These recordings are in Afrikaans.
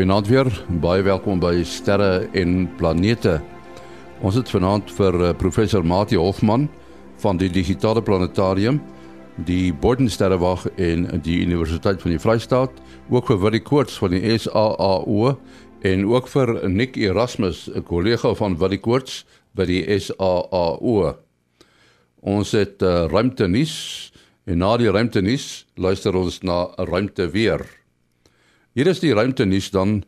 Goeienaand weer. Baie welkom by Sterre en Planete. Ons het vanaand vir eh, professor Mati Hofman van die Digitale Planetarium, die Bodensterrewag en die Universiteit van die Vrystaat, ook vir Willie Koorts van die SAAO en ook vir Nick Erasmus, 'n kollega van Willie Koorts by die SAAO. Ons het uh, ruimte nuus en na die ruimte nuus luister ons na ruimte weer. Hier is die ruimte nuus dan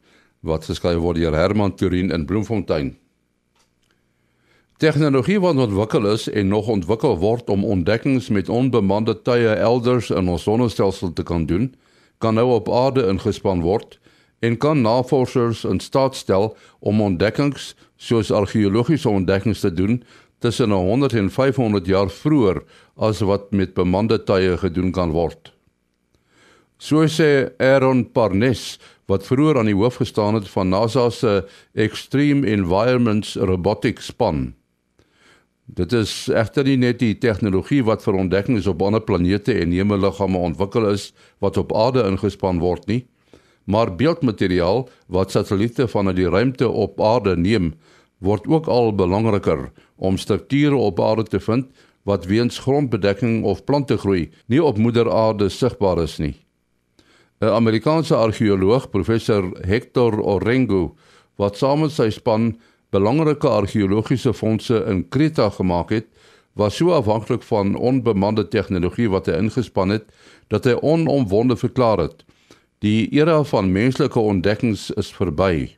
wat geskryf word deur Herman Turin in Bloemfontein. Tegnologie wat ontwikkel is en nog ontwikkel word om ontdekkings met onbemande tye elders in ons sonnestelsel te kan doen, kan nou op aarde ingespan word en kan navorsers in staat stel om ontdekkings soos argeologiese ontdekkings te doen tussen 100 en 500 jaar vroeër as wat met bemande tye gedoen kan word. So sê Aaron Parnes wat vroeër aan die hoof gestaan het van NASA se Extreme Environments Robotics span. Dit is egter nie net die tegnologie wat vir ontdekkings op ander planete en hemelliggame ontwikkel is wat op aarde ingespan word nie, maar beeldmateriaal wat satelliete van die ruimte op aarde neem, word ook al belangriker om strukture op aarde te vind wat weens grondbedekking of plantegroei nie op moeder aarde sigbaar is nie. 'n Amerikaanse argeoloog, professor Hector Orengo, wat saam met sy span belangrike argeologiese fondse in Kreta gemaak het, was so afhanklik van onbemande tegnologie wat hy ingespan het, dat hy onomwonde verklaar het: "Die era van menslike ontdekkings is verby.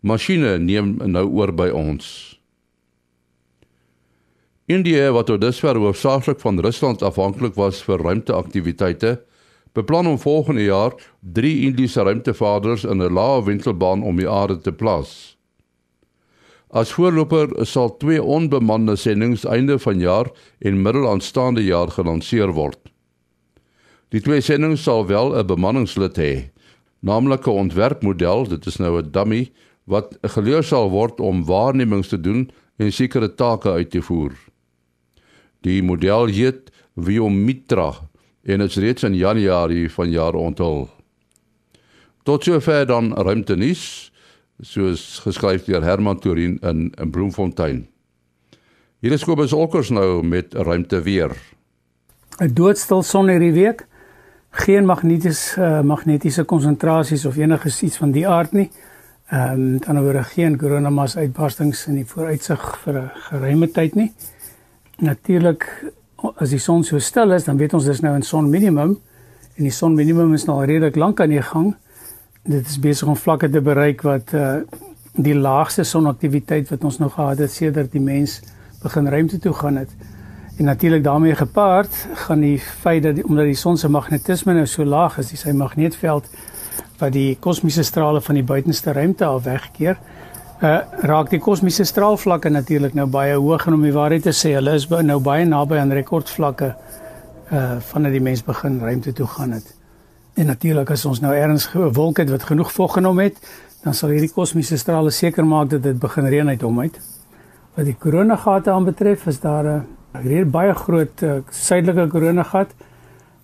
Masjiene neem nou oor by ons." India, wat tot dusver hoofsaaklik van Rusland afhanklik was vir ruimteaktiwiteite, beplan om volgende jaar 3 Indiese ruimtevaarders in 'n lae wentelbaan om die aarde te plaas. As voorloper sal twee onbemande sendinge einde van jaar en middel aanstaande jaar gelanseer word. Die twee sendinge sal wel 'n bemanningslid hê, naamlik 'n ontwerpmodel, dit is nou 'n dummy wat geleer sal word om waarnemings te doen en sekere take uit te voer. Die model heet Viomitra en is reeds in Januarie van jaar onthul. Tot sover dan ruimte nuus soos geskryf deur Herman Turin in in Bloemfontein. Hier is Kobus Olkers nou met ruimte weer. 'n Doodstil son hierdie week. Geen magneties uh, magnetiese konsentrasies of enigiets iets van die aard nie. Ehm um, dan oor geen koronamas uitbarstings in die vooruitsig vir 'n geruime tyd nie. Natuurlik as die son so stil is, dan weet ons dis nou 'n son minimum en die son minimum is nou al redelik lank aan die gang. Dit is besig om vlakke te bereik wat uh die laagste sonaktiwiteit wat ons nog gehad het sedert die mens begin ruimte toe gaan het. En natuurlik daarmee gepaard gaan die feit dat die, omdat die son se magnetisme nou so laag is, dis sy magneetveld wat die kosmiese strale van die buitenste ruimte al wegkeer, uh, raak die kosmiese straalvlakke natuurlik nou baie hoog en om die waarheid te sê, hulle is nou baie naby aan rekordvlakke uh vandat die mens begin ruimte toe gaan het. En natuurlik as ons nou ergens 'n wolk het wat genoeg vog genom het, dan sal hierdie kosmiese strale seker maak dat dit begin reën uit hom uit. Wat die koronagate aanbetref, is daar 'n reël baie groot uh, suidelike koronagat.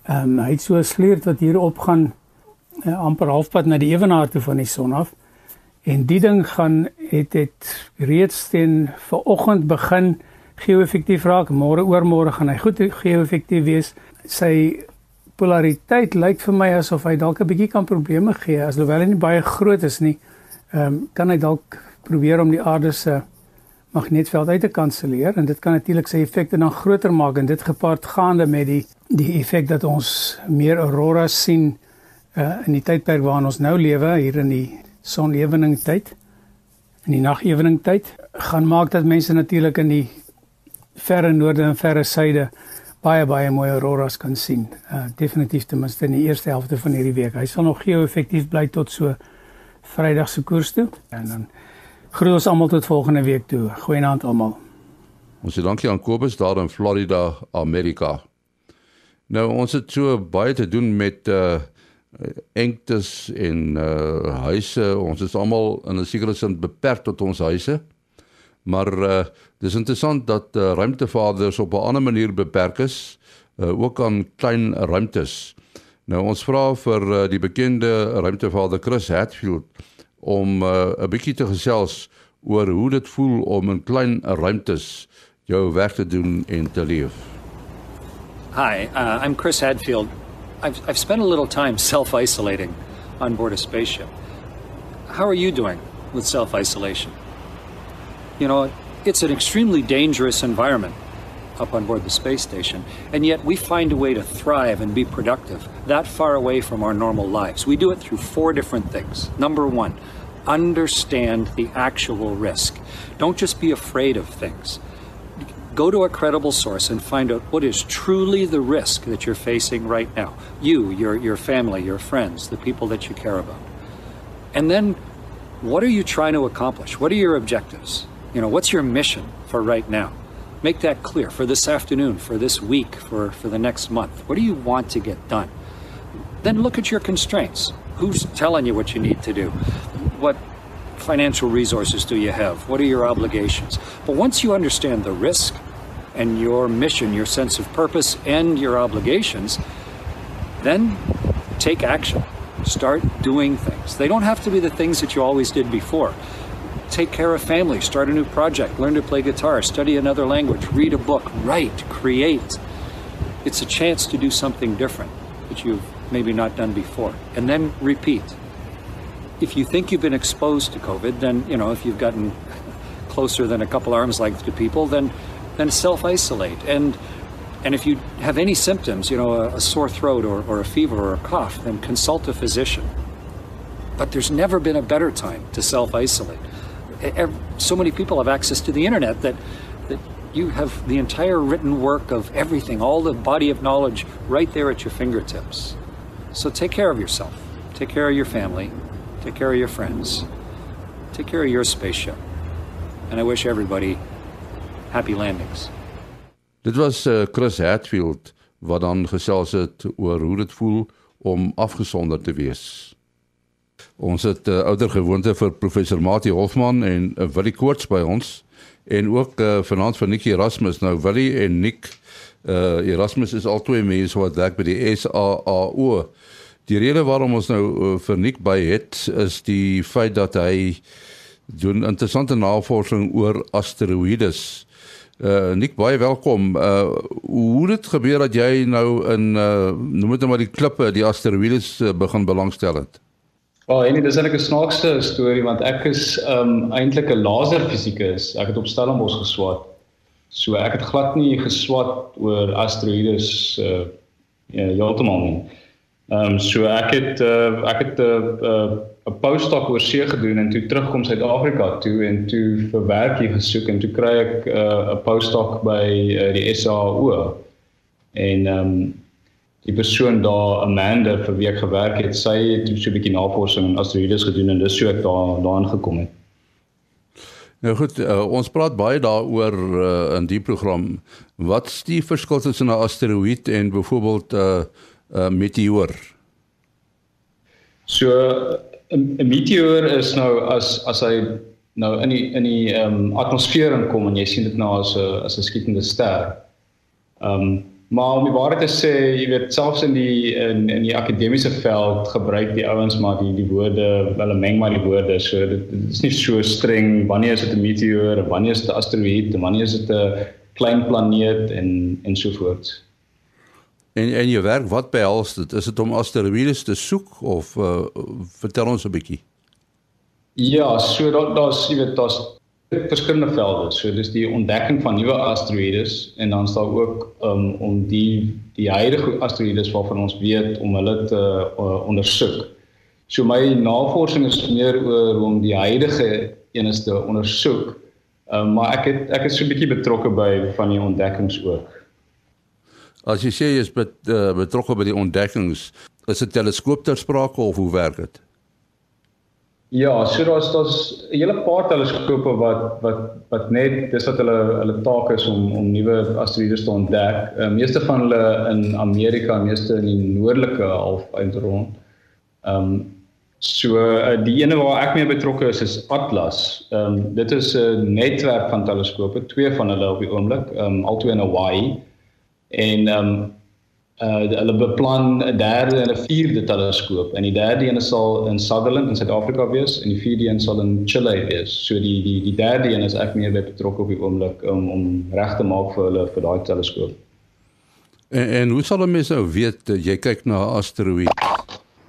Ehm um, hy het so 'n sleurt wat hier op gaan uh, amper halfpad na die ewenaar toe van die son af. En die ding gaan het het reeds teen vanoggend begin geo-effektief raak. Môre oormôre gaan hy goed geo-effektief wees. Sy polariteit lyk vir my asof hy dalk 'n bietjie kan probleme gee alhoewel hy nie baie groot is nie. Ehm um, kan hy dalk probeer om die aarde se magnetveld uit te kanselleer en dit kan natuurlik sy effekte dan groter maak en dit gepaard gaande met die die effek dat ons meer auroras sien uh, in die tydperk waarin ons nou lewe hier in die sonewening tyd in die nagewening tyd gaan maak dat mense natuurlik in die verre noorde en verre suide baie baie mooi auroras kan sien. Uh definitief ten minste in die eerste helfte van hierdie week. Hy sal nog geo-effektief bly tot so Vrydag se koers toe en dan groet ons almal tot volgende week toe. Goeienaand almal. Ons sê dankie aan Kobus daar in Florida, Amerika. Nou ons het so baie te doen met uh engtes en uh huise ons is almal in 'n sekere sin beperk tot ons huise maar uh dis interessant dat uh, ruimtevaders op 'n ander manier beperk is uh ook aan klein ruimtes nou ons vra vir uh, die bekende ruimtevader Chris Hadfield om uh, 'n bietjie te gesels oor hoe dit voel om in klein ruimtes jou werk te doen en te leef. Hi, uh, I'm Chris Hadfield. I've, I've spent a little time self isolating on board a spaceship. How are you doing with self isolation? You know, it's an extremely dangerous environment up on board the space station, and yet we find a way to thrive and be productive that far away from our normal lives. We do it through four different things. Number one, understand the actual risk. Don't just be afraid of things. Go to a credible source and find out what is truly the risk that you're facing right now. You, your, your family, your friends, the people that you care about. And then, what are you trying to accomplish? What are your objectives? You know, what's your mission for right now? Make that clear for this afternoon, for this week, for, for the next month. What do you want to get done? Then look at your constraints. Who's telling you what you need to do? What financial resources do you have? What are your obligations? But once you understand the risk and your mission, your sense of purpose, and your obligations, then take action. Start doing things. They don't have to be the things that you always did before. Take care of family, start a new project, learn to play guitar, study another language, read a book, write, create. It's a chance to do something different that you've maybe not done before. And then repeat. If you think you've been exposed to COVID, then, you know, if you've gotten closer than a couple arms length to people, then then self-isolate. And and if you have any symptoms, you know, a, a sore throat or, or a fever or a cough, then consult a physician. But there's never been a better time to self-isolate. So many people have access to the internet that that you have the entire written work of everything, all the body of knowledge right there at your fingertips. So take care of yourself. Take care of your family. Take care of your friends. Take care of your spaceship. And I wish everybody happy landings. Dit was uh, Chris Hatfield wat dan gesels het oor hoe dit voel om afgesonder te wees. Ons het uh, ouer gewoonte vir professor Mati Hofman en uh, Willie Koorts by ons en ook uh, vanaand vir Nick Erasmus. Nou Willie en Nick uh, Erasmus is al twee mense wat werk by die SAAO. Die rede waarom ons nou uh, vir Nick by het is die feit dat hy doen interessante navorsing oor asteroïdes. Uh Nick baie welkom. Uh hoe het dit gebeur dat jy nou in uh noem dit nou maar die klippe, die asteroïdes uh, begin belangstel het? Wel, en dit is eintlik 'n snaakse storie want ek is um eintlik 'n laserfisikus. Ek het op Stellenbosch geswat. So ek het glad nie geswat oor asteroïdes uh heeltemal nie. Ehm um, so ek het uh, ek het 'n uh, uh, 'n postdoc oor see gedoen en toe terugkom Suid-Afrika toe en toe vir werk hier gesoek en toe kry ek 'n uh, postdoc by uh, die SAO. En ehm um, die persoon daar Amanda vir wie ek gewerk het, sy het so 'n bietjie navorsing in asteroïdes gedoen en dis so ek daar daarin gekom het. Nou goed, uh, ons praat baie daaroor uh, in die program. Wat is die verskil tussen 'n asteroïde en byvoorbeeld 'n uh, uh, meteoor? So 'n meteoor is nou as as hy nou in die in die ehm um, atmosfeer inkom en jy sien dit nou as 'n as 'n skietende ster. Ehm um, maar om die waarheid te sê, jy weet selfs in die in in die akademiese veld gebruik die ouens maar die die woorde, hulle meng maar die woorde. So dit, dit is nie so streng wanneer is dit 'n meteoor wanneer is dit 'n asteroïde wanneer is dit 'n klein planeet en en so voort. En en jou werk wat behels dit? Is dit om asteroïdes te soek of uh, vertel ons 'n bietjie? Ja, so daar daar's jy weet daar's verskillende velde. So dis die ontdekking van nuwe asteroïdes en dan is daar ook um, om die die huidige asteroïdes waarvan ons weet om hulle te uh, ondersoek. So my navorsing is meer oor om die huidige enes te ondersoek. Um, maar ek het ek is so 'n bietjie betrokke by van die ontdekkings ook. As jy sê jy is bet, uh, betrokke by die ontdekkings, is dit teleskoop ter sprake of hoe werk dit? Ja, so daar's daar's 'n hele paar teleskope wat wat wat net dis wat hulle hulle taak is om om nuwe asteroïdes te ontdek. Die uh, meeste van hulle in Amerika, meeste in die noordelike halfrond. Ehm um, so uh, die ene waar ek mee betrokke is is Atlas. Ehm um, dit is 'n netwerk van teleskope, twee van hulle op die oomblik, ehm um, albei in Hawaii. En ehm um, uh hulle beplan 'n derde en 'n vierde teleskoop en die derde een sal in Sutherland in Suid-Afrika wees en die vierde een sal in Chile wees. So die die die derde een is ek meer betrokke op die oomblik om om reg te maak vir hulle vir daai teleskoop. En, en hoe sal 'n mens nou weet jy kyk na 'n asteroïde?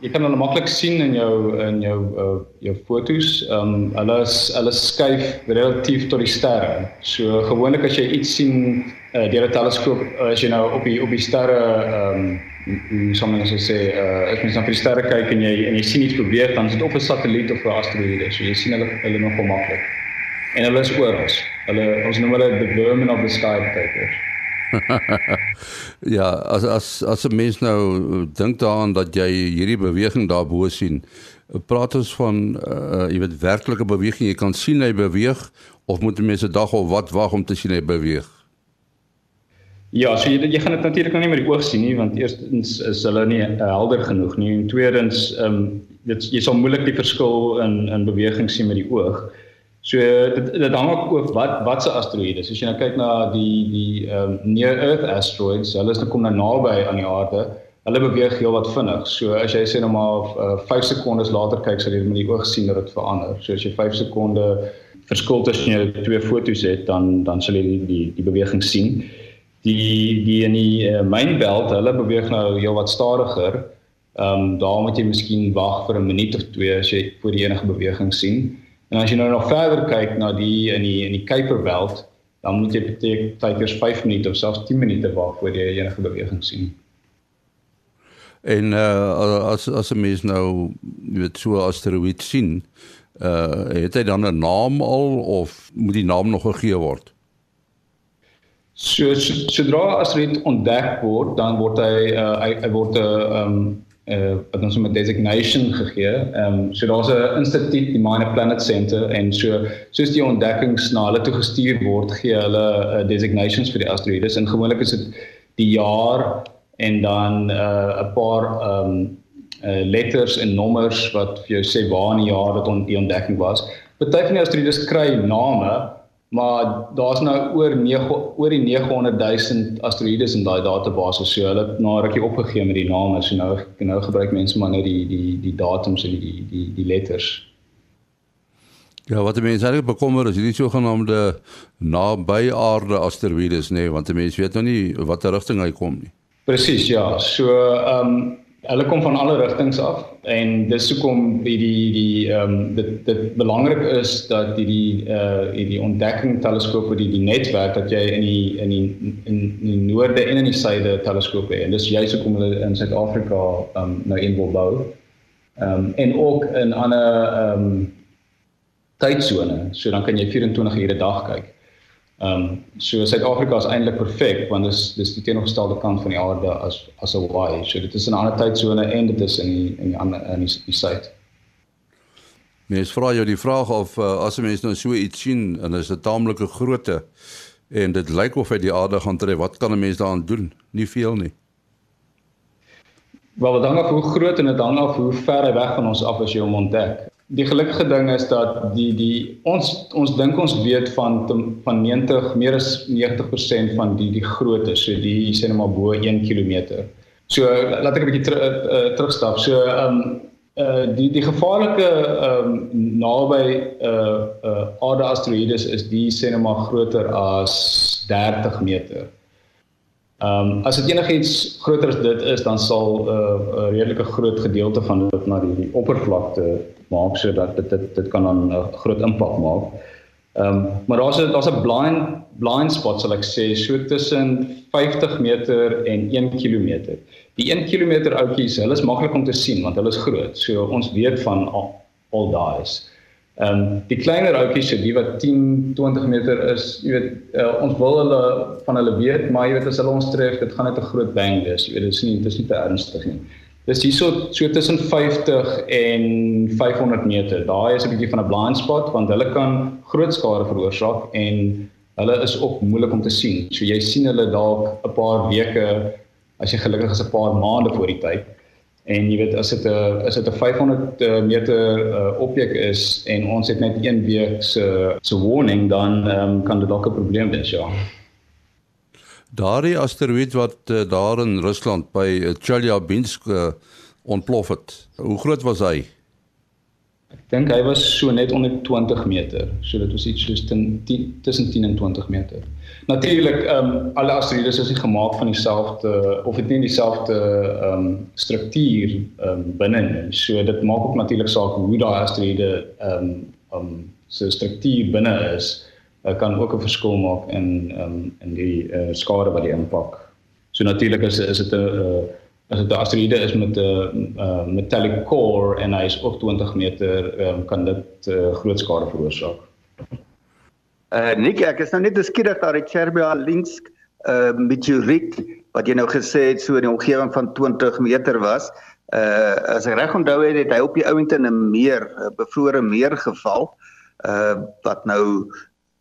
Jy kan hulle maklik sien in jou in jou uh, jou fotos. Ehm um, hulle is hulle skuif relatief tot die sterre. So gewoonlik as jy iets sien uh, deur 'n teleskoop uh, as jy nou op die op die sterre ehm um, hoe sou mense sê uh, as mens na die sterre kyk en jy en jy sien iets beweeg dan is dit of 'n satelliet of 'n asteroïde. So jy sien hulle hulle nogal maklik. En hulle is oral. Hulle ons noem hulle the vermin of the sky types. ja, as as as 'n mens nou dink daaraan dat jy hierdie beweging daarbo sien, praat ons van uh jy weet werklike beweging, jy kan sien hy beweeg of moet mense dag of wat wag om te sien hy beweeg? Ja, so jy jy gaan dit natuurlik nou nie met die oog sien nie want eerstens is hulle nie uh, helder genoeg nie en tweedens ehm um, dit jy sal moeilik die verskil in in beweging sien met die oog. So dit dit hang ook oor wat wat se asteroïde. As jy nou kyk na die die ehm um, near earth asteroids, hulle is nou kom nou naby aan die aarde. Hulle beweeg heel wat vinnig. So as jy sê nou maar uh, eh, 5 sekondes later kyk, sal jy met die oog sien dat dit verander. So as jy 5 sekonde verskil tussen jou twee foto's het, dan dan sal jy die die, die beweging sien. Die die in die uh, main belt, hulle beweeg nou heel wat stadiger. Ehm um, daar moet jy miskien wag vir 'n minuut of twee as jy voor die enige beweging sien. En as jy nou nog verder kyk na die in die in die Kuiper Belt, dan moet jy beteken tyd eers 5 minute of selfs 10 minute wag voor jy enige beweging sien. En uh as as 'n mens nou weet so asteroïde sien, uh het hy dan 'n naam al of moet die naam nog gegee word? So sodra 'n asteroïde ontdek word, dan word hy uh hy, hy word 'n uh, um uh wat ons met designation gegee. Ehm um, so daar's 'n instituut, die Minor Planet Center en so soos die ontdekkings na hulle toe gestuur word, gee hulle uh, designations vir die asteroïdes en gewoonlik is dit die jaar en dan uh 'n paar ehm um, uh letters en nommers wat vir jou sê waar in die jaar dit on, die ontdekking was. Party van die asteroïdes kry name maar daar's nou oor 9 oor die 900 000 asteroïdes in daai database so hulle het na rukkie opgegee met die name so nou nou gebruik mense maar net die die die datums en die die die letters Ja, wat mense eintlik bekommer is hierdie sogenaamde naby aarde asteroïdes nê, nee, want mense weet nou nie watter rigting hy kom nie. Presies, ja. So, ehm um, Hulle kom van alle rigtings af en dis hoekom die die die ehm um, dit dit belangrik is dat die die uh die ontdekking teleskope die die netwerk dat jy in die in die in die noorde en in die suide teleskope het. En dis juist hoekom hulle in Suid-Afrika ehm um, nou wil bou. Ehm um, en ook in ander ehm um, tydsone. So dan kan jy 24 ure 'n dag kyk. Ehm um, so Suid-Afrika is eintlik perfek want dis dis die teenoorgestelde kant van die aarde as as Hawaii. So dit is 'n ander tydsone en dit is in die in die ander in die, die suid. Mens vra jou die vraag of uh, as 'n mens nou so iets sien en is 'n taamlike grootte en dit lyk of hy die aarde gaan tref, wat kan 'n mens daaraan doen? Nie veel nie. Wel, hang af hoe groot en dit hang af hoe ver hy weg van ons af as jy hom ontdek die gelukkige ding is dat die die ons ons dink ons weet van van 90 meer as 90% van die die grootte so die sê net maar bo 1 km. So laat ek 'n bietjie ter, uh, terugstap. So ehm um, uh die die gevaarlike ehm um, naby uh uh aarde asteroïdes is die sê net maar groter as 30 meter. Ehm um, as dit enigiets groter as dit is, dan sal 'n uh, redelike groot gedeelte van dit na die, die oppervlakte maak sodat dit dit dit kan dan 'n groot impak maak. Ehm um, maar daar's 'n daar's 'n blind blind spot sal ek sê so tussen 50 meter en 1 km. Die 1 km outjies, hulle is maklik om te sien want hulle is groot. So ons weet van al, al daai is. Ehm um, die kleiner oudjies so die wat 10, 20 meter is, jy weet, uh, ons wil hulle van hulle weet, maar jy weet as hulle ons tref, dit gaan net 'n groot bang wees. Jy weet, dit is nie dit is nie te ernstig nie. Dis hierso so tussen 50 en 500 meter. Daai is 'n bietjie van 'n blind spot want hulle kan groot skade veroorsaak en hulle is ook moeilik om te sien. So jy sien hulle dalk 'n paar weke as jy gelukkig is 'n paar maande voor die tyd. En jy weet as dit 'n is dit 'n 500 eh, meter uh, objek is en ons het net een week se se warning dan um, kan dit dalk 'n probleem wees ja. Daardie asteroïde wat uh, daar in Rusland by uh, Chelyabinsk uh, ontplof het. Hoe groot was hy? Ek dink hy was so net onder 20 meter. So dit was iets soos tussen 10 en 20 meter. Natuurlik, ehm um, alle asteroïdes is nie gemaak van dieselfde of het nie dieselfde ehm um, struktuur ehm um, binne nie. So dit maak ook natuurlik saak hoe daai asteroïde ehm um, ehm um, so struktuur binne is uh, kan ook 'n verskil maak in um, in die uh, skade wat die impak. So natuurlik is is dit 'n uh, as dit 'n asteroïde is met 'n uh, metallic core en hy is ook 20 meter um, kan dit uh, groot skade veroorsaak. Uh Nick, ek is nou net geskiedig daar die Chelyabinsk uh meteoriet wat jy nou gesê het so in die omgewing van 20 meter was. Uh as ek reg onthou het, het hy op die ouente in 'n meer, 'n bevrore meer geval uh wat nou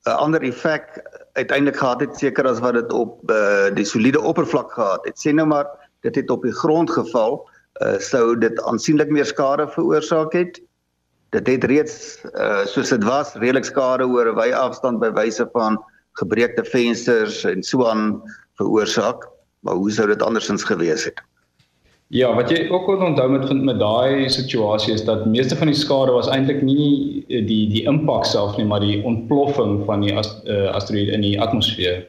'n ander effek uiteindelik gehad het seker as wat dit op uh, die soliede oppervlak gehad het. Sê nou maar dit het op die grond geval, uh, sou dit aansienlik meer skade veroorsaak het. Dit het reeds uh, soos dit was redelik skade oor 'n wye afstand by wyse van gebreekte vensters en so aan veroorsaak. Maar hoe sou dit andersins gewees het? Ja, wat jy ook moet onthou met met daai situasie is dat meeste van die skade was eintlik nie eh, die die impak self nie, maar die ontploffing van die ast, uh, asteroïde in die atmosfeer.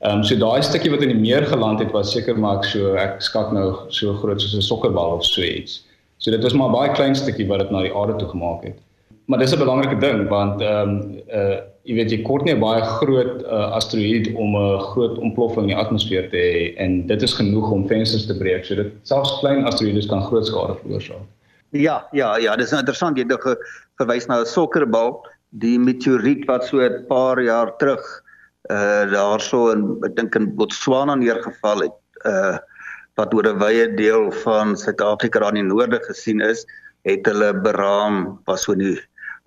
Ehm um, so daai stukkie wat in die meer geland het was seker maar so ek skat nou so groot soos 'n sokkerbal of so iets. So dit was maar baie klein stukkie wat dit na die aarde toe gemaak het. Maar dis 'n belangrike ding want ehm um, uh jy weet jy kort nie baie groot uh, asteroïde om 'n groot ontploffing in die atmosfeer te hê en dit is genoeg om vensters te breek. So dit selfs klein asteroïdes kan groot skade veroorsaak. Ja, ja, ja, dis nou interessant jy het ge, verwys na 'n sokkerbal, die meteoriet wat so 'n paar jaar terug uh daarso in ek dink in Botswana neergeval het. Uh wat oor 'n wye deel van Suid-Afrika aan die noorde gesien is, het hulle beraam was so nie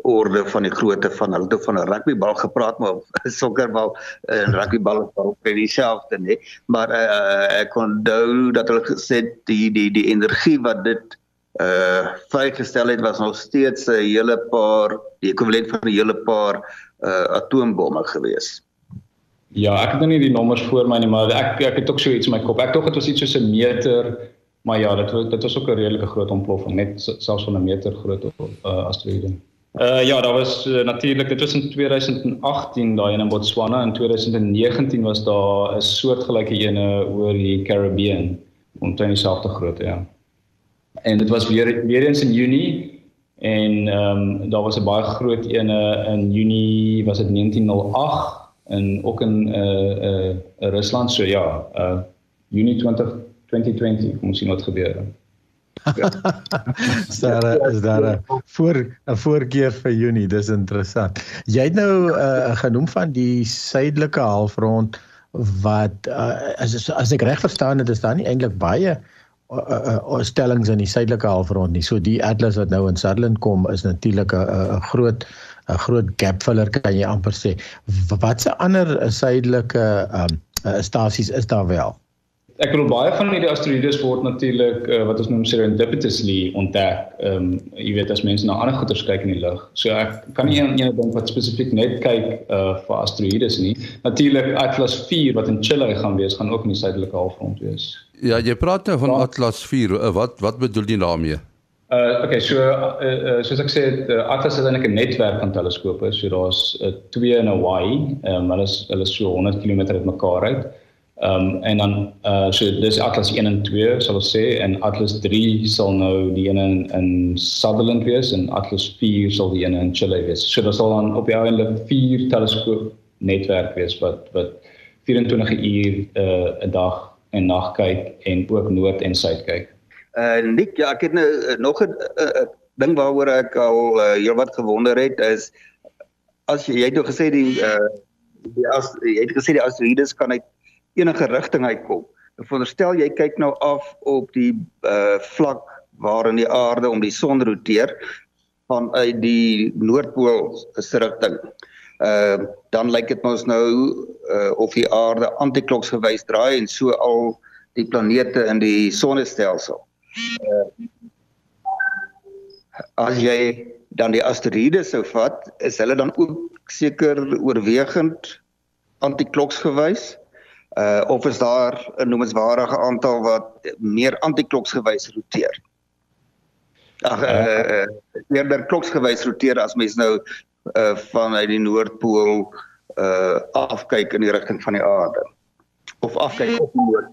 orde van die grootte van hulle het van 'n rugbybal gepraat maar 'n sokkerbal en rugbybal is al baie dieselfde nê maar uh, ek kon onthou dat hulle gesê die die die energie wat dit uh vrygestel het was nog steeds 'n hele paar die ekwivalent van 'n hele paar uh atoombomme gewees. Ja, ek het nou nie die nommers voor my nie, maar ek ek het ook so iets in my kop. Ek dink dit was iets soos 'n meter, maar ja, dit dit was ook 'n redelike groot ontploffing, net selfs van 'n meter groot uh, asteroïde. Uh ja, daar was uh, natuurlik dit was in 2018 daai in Botswana en 2019 was daar 'n soortgelyke ene oor die Caribbean omtrent dieselfde grootte, ja. En dit was weer weer eens in Junie en ehm um, daar was 'n baie groot ene in Junie, was dit 1908 en ook in uh uh Rusland so ja, uh Junie 20 2020 kom ons sien wat gebeur. Sarah, is daar 'n voor 'n voorkeur vir Junie? Dis interessant. Jy het nou uh, genoem van die suidelike halfrond wat uh, as as ek reg verstaan het, is daar nie eintlik baie uh, uh, uh, stellings in die suidelike halfrond nie. So die atlas wat nou in Sutherland kom is natuurlik 'n groot 'n groot gap filler kan jy amper sê. Watse ander suidelike um, uh, stasies is daar wel? Ek bedoel baie van hierdie asteroïdes word natuurlik uh, wat ons noem serendipitously ontdek. Ehm um, jy weet as mense na ander goeters kyk in die lug. So ek kan nie een een ding wat spesifiek net kyk uh vir asteroïdes nie. Natuurlik Atlas 4 wat in Chile gaan wees, gaan ook in die suidelike halfrond wees. Ja, jy praat nou van ja. Atlas 4. Uh, wat wat bedoel jy daarmee? Uh okay, so uh, uh soos ek sê, uh, Atlas is eintlik 'n netwerk van teleskope. So daar's uh, twee in Hawaii. Ehm um, hulle is hulle is so 100 km uitmekaar uit. Mekaar uit. Ehm um, en dan uh so dis Atlas 1 en 2 sal ons sê en Atlas 3 sal nou die een in, in Sutherland wees en Atlas 4 sal die een in Chile wees. So dit sal dan op die einde vier teleskoop netwerk wees wat wat 24 uur uh 'n dag en nag kyk en ook noord en suid kyk. Uh Nick, ja, ek het nou uh, nog 'n uh, uh, ding waaroor ek al uh, heelwat gewonder het is as jy jy het nou gesê die uh die as jy het gesê die asteroïdes kan uit enige rigting uitkom. Ek veronderstel jy kyk nou af op die uh vlak waarin die aarde om die son roteer vanuit die noordpool se rigting. Uh dan lyk dit mos nou uh of die aarde antikloks gewys draai en so al die planete in die sonnestelsel. Uh as jy dan die asteroïdes sou vat, is hulle dan ook seker oorwegend antikloks gewys? Uh of is daar 'n noemenswaardige aantal wat meer antikloksgewys roteer? Ag uh, eerder uh, kloksgewys roteer as mens nou uh vanuit die noordpool uh afkyk in die rigting van die aarde of afkyk op die noord.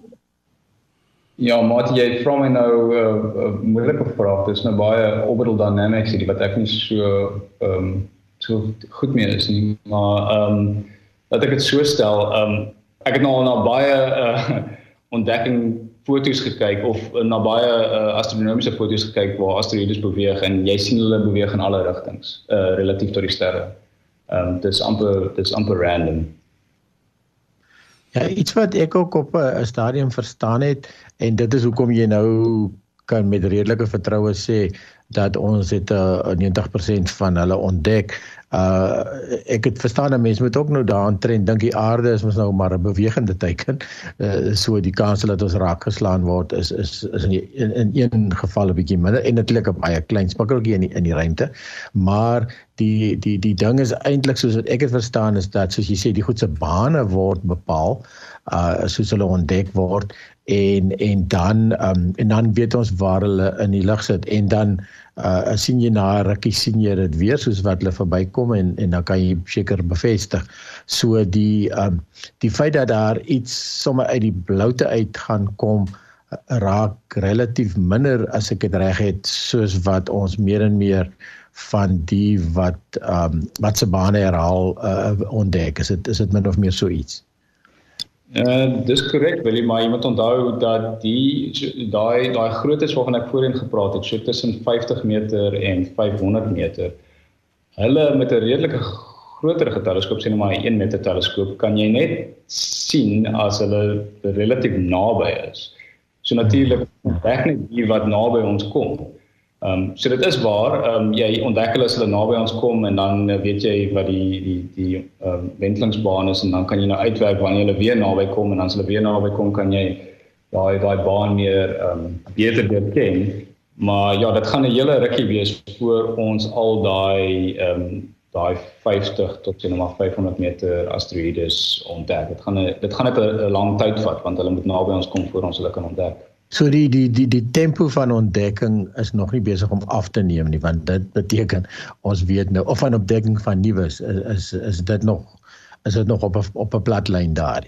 Ja, maar jy vra my nou 'n uh, uh, moeilike vraag. Dis nou baie orbital dynamics hierdie wat ek nie so ehm um, so goed mee is nie, maar ehm um, laat ek dit so stel, ehm um, ek het nou al na baie uh ontdekking foto's gekyk of uh, na baie uh, astronomiese foto's gekyk waar asteroïdes beweeg en jy sien hulle beweeg in alle rigtings uh relatief tot die sterre. Ehm um, dis amper dis amper random. Ja, iets wat ek ook op 'n stadium verstaan het en dit is hoekom jy nou kan met redelike vertroue sê dat ons het 'n uh, 90% van hulle ontdek uh ek het verstaan 'n mens moet ook nou daaraan trend. Dink die aarde is mos nou maar 'n bewegende teken. Uh, so die kans dat ons raak geslaan word is is is in die, in, in een geval 'n bietjie minder en natuurlik 'n baie klein spikkeltjie in die, in die ruimte. Maar die die die ding is eintlik soos wat ek dit verstaan is dat soos jy sê die goed se bane word bepaal uh soos hulle ontdek word en en dan um, en dan weet ons waar hulle in die lug sit en dan uh sien jy na rukkie sien jy dit weer soos wat hulle verbykom en en dan kan jy seker bevestig. So die um die feit dat daar iets sommer uit die bloute uit gaan kom raak relatief minder as ek dit reg het soos wat ons meer en meer van die wat um wat se bane herhaal uh, ontdek. Is dit is dit min of meer so iets? Uh dis korrek Willie, maar jy moet onthou dat die daai daai groottes waarvan ek voorheen gepraat het, so tussen 50 meter en 500 meter. Hulle met 'n redelike groter teleskoop, sien maar 'n 1 meter teleskoop, kan jy net sien as hulle relatief naby is. So natuurlik, ek net hier wat naby ons kom. Ehm um, so dit is waar, ehm um, jy ontdek hulle as hulle naby ons kom en dan weet jy wat die die die ehm um, wentelingsbaan is en dan kan jy nou uitwerk wanneer hulle weer naby kom en dan as hulle weer naby kom kan jy daai daai baan meer ehm um, beter ken. Maar ja, dit gaan 'n hele rukkie wees voor ons al daai ehm um, daai 50 tot sien maar 500 meter asteroïdes ontdek. Dit gaan 'n dit gaan net 'n lang tyd vat want hulle moet naby ons kom voor ons hulle kan ontdek. So die die die die tempo van ontdekking is nog nie besig om af te neem nie want dit beteken ons weet nou of van ontdekking van nuus is, is is dit nog is dit nog op op 'n plat lyn daar.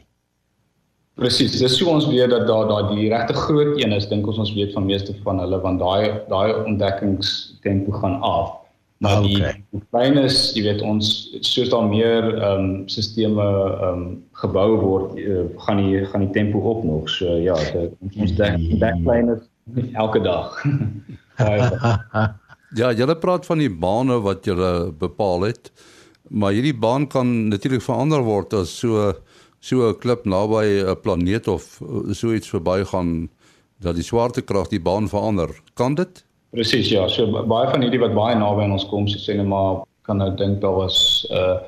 Presies, dis so ons weet dat daar daai die regte groot een is dink ons ons weet van meeste van hulle want daai daai ontdekkingstempo gaan af. Maar die okay. klein is, jy weet ons soos daar meer ehm um, sisteme ehm um, gebou word, uh, gaan die gaan die tempo op nog. So ja, dit ons dek dek klein is elke dag. ja, jy praat van die bane wat jy bepaal het. Maar hierdie baan kan natuurlik verander word as so so 'n klip naby 'n planeet of so iets verbygaan dat die swaartekrag die baan verander. Kan dit? Presies ja, so baie van hierdie wat baie naby aan ons kom, so sê net maar kan nou dink daar was uh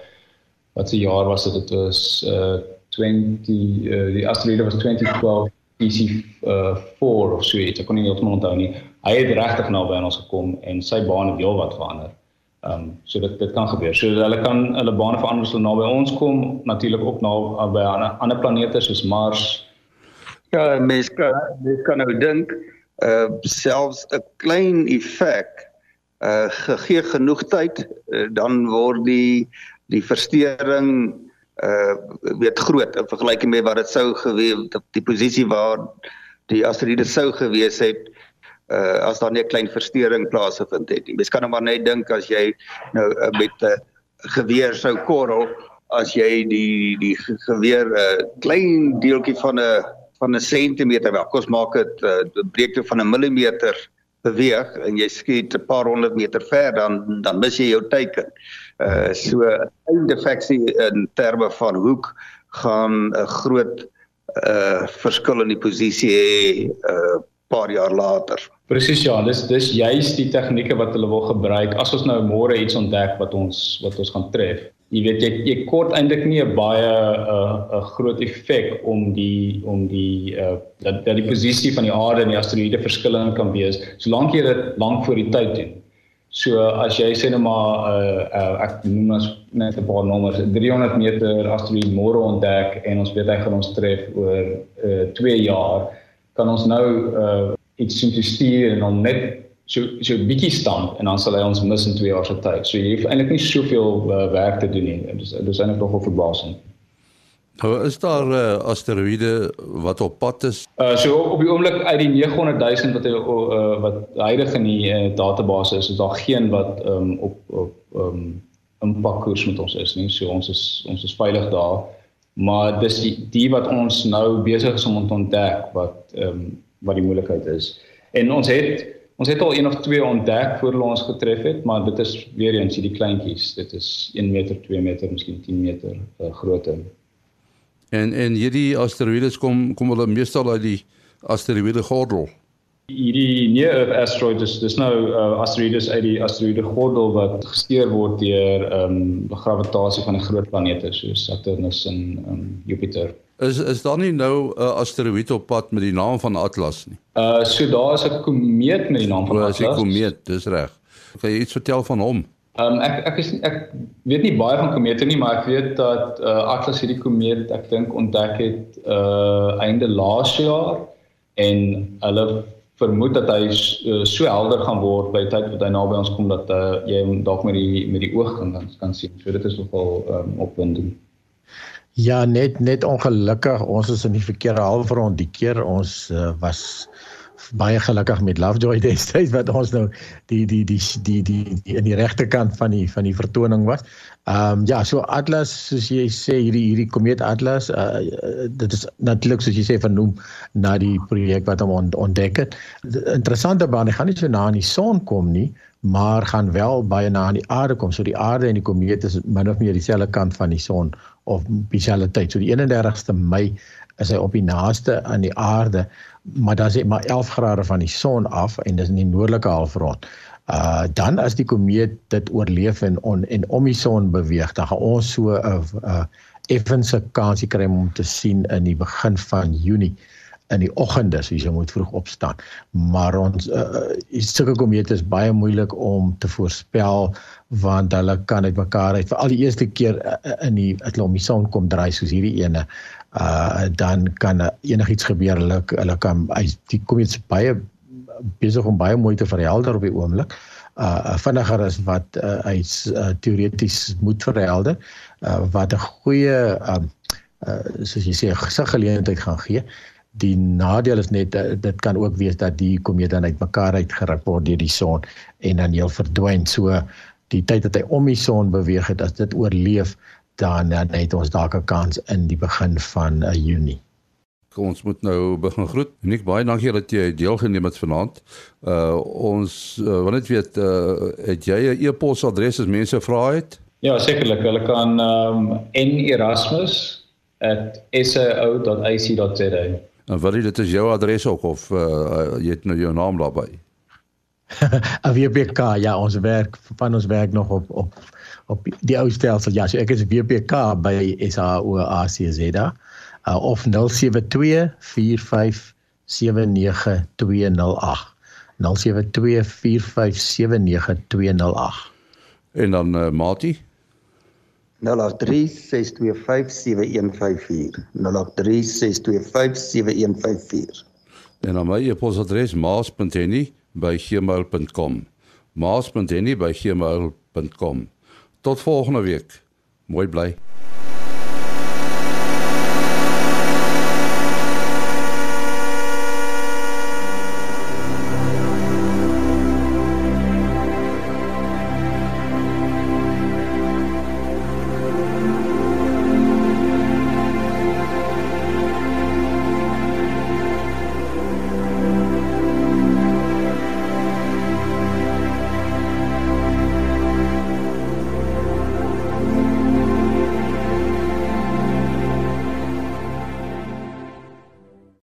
wat se jaar was dit? Dit was uh 20 uh, die asteroïde was 2012 DC uh 4 of so iets. Ek kon nie heeltemal onthou nie. Hy het regtig naby aan ons gekom en sy baan het heelwat verander. Um so dit dit kan gebeur. So hulle kan hulle bane verander as hulle naby ons kom, natuurlik ook na by ander planete soos Mars. Ja, mens kan mens kan nou dink uh selfs 'n klein effek uh gegee genoeg tyd uh, dan word die die verstoring uh weet groot in vergelyking met wat dit sou gewees het die posisie waar die asteroïde sou gewees het uh as daar net 'n klein verstoring plaasgevind het. Mens kan nou maar net dink as jy nou uh, met 'n uh, geweer sou korrel as jy die die geweer 'n uh, klein deeltjie van 'n van 'n sentimeter wel. Kos maak dit uh, die breedte van 'n millimeter beweeg en jy skiet 'n paar honderd meter ver dan dan mis jy jou teiken. Uh so 'n defeksie in terme van hoek gaan 'n groot uh verskil in die posisie hê 'n uh, paar jaar later. Presies ja, dis dis juist die tegnieke wat hulle wil gebruik as ons nou môre iets ontdek wat ons wat ons gaan tref jy weet jy, jy kort eintlik nie 'n baie 'n uh, 'n groot effek om die om die uh, dat dat die posisie van die aarde en die asteroïde verskillend kan wees solank jy dit lank voor die tyd doen. So as jy sê net maar uh, uh ek noem as net 'n paar nommers 300 meter asteroïde môre ontdek en ons weet hy gaan ons tref oor uh 2 jaar kan ons nou uh iets sien te stuur en hom net so so bietjie stamp en dan sal hy ons mis in 2 jaar se tyd. So jy hoef eintlik nie soveel uh, werk te doen nie. Dis dis eintlik nogal verbasend. Nou is daar uh, asteroïde wat op pad is. Uh so op die oomblik uit die 900 000 wat hy uh, wat huidig in die uh, database is, is daar geen wat um, op op um impakkoers met ons is nie. So ons is ons is veilig daar. Maar dis die, die wat ons nou besig is om te ontdek wat um wat die moeilikheid is. En ons het ons het al een of twee ontdek voor hulle ons getref het, maar dit is weer eens hierdie kleintjies. Dit is 1 meter, 2 meter, miskien 10 meter uh, grootte. En en hierdie asteroïdes kom kom hulle meestal uit die asteroïde gordel. Hierdie near Earth asteroids dis, dis nou uh, asteroïdes uit die asteroïde gordel wat gesteer word deur ehm um, gravitasie van die groot planete soos Saturnus en um, Jupiter. Is is daar nie nou 'n uh, asteroïde op pad met die naam van Atlas nie? Uh so daar is 'n komeet met die naam van Atlas. Dis 'n komeet, dis reg. Kan jy iets vertel van hom? Ehm um, ek ek is ek weet nie baie van komete nie, maar ek weet dat uh, Atlas hierdie komeet ek dink ontdek het uh einde laas jaar en hulle vermoed dat hy uh, so helder gaan word by die tyd wat hy naby ons kom dat uh, jy hom dalk met die met die oog kan kan sien. So dit is nogal um, opwindend. Ja, net net ongelukkig. Ons is in die verkeerde halfrond. Die keer ons uh, was baie gelukkig met Lovejoy destyds wat ons nou die die die die die, die in die regte kant van die van die vertoning was. Ehm um, ja, so Atlas soos jy sê hierdie hierdie komeet Atlas, uh, dit is natuurlik soos jy sê vernoem na die projek wat hom ontdek het. Interessante baan, hy gaan nie so na aan die son kom nie, maar gaan wel baie na aan die aarde kom. So die aarde en die komeet is min of meer dieselfde kant van die son of dieselfde tyd. So die 31ste Mei is hy op die naaste aan die aarde maar dan dit maar 11 grade van die son af en dis in die noordelike halfrond. Uh dan as die komeet dit oorleef en on, en om die son beweeg, dan gaan ons so 'n uh, uh, effense kansie kry om te sien in die begin van Junie in die oggende, so jy moet vroeg opstaan. Maar ons uh, sulke komete is baie moeilik om te voorspel want hulle kan uitmekaar uit vir al die eerste keer in die as hulle om die son kom draai soos hierdie ene uh dan kan enigiets gebeur. Hulle hulle kan hy die kom iets baie besig om baie mooi te verhelder op die oomblik. Uh vinniger is wat uh, hy uh, teoreties moet verhelder uh wat 'n goeie um uh soos jy sê gesig geleentheid gaan gee. Die nadeel is net uh, dit kan ook wees dat die komeet dan uitmekaar uitgeruk word deur die son en dan heel verdwyn. So die tyd dat hy om die son beweeg het as dit oorleef dan dan het ons dalk 'n kans in die begin van uh, Junie. Kom ons moet nou begin groet. Nik baie dankie dat jy deelgeneem het vanaand. Uh ons uh, wil net weet uh het jy 'n e-posadres as mense vra het? Ja, sekerlik. Hulle kan ehm um, nerasmus@sao.ac.za. En wat dit is jou adres ook of uh jy het nou jou naam daarbey? WPK ja ons werk van ons werk nog op op op die ou stelsel ja so ek is WPK by SAOACZ uh, of 0724579208 0724579208 en dan uh, Mati 0836257154 0836257154 en dan my e-posadres maas.henny@gmail.com maas.henny@gmail.com Tot volgende week. Mooi bly.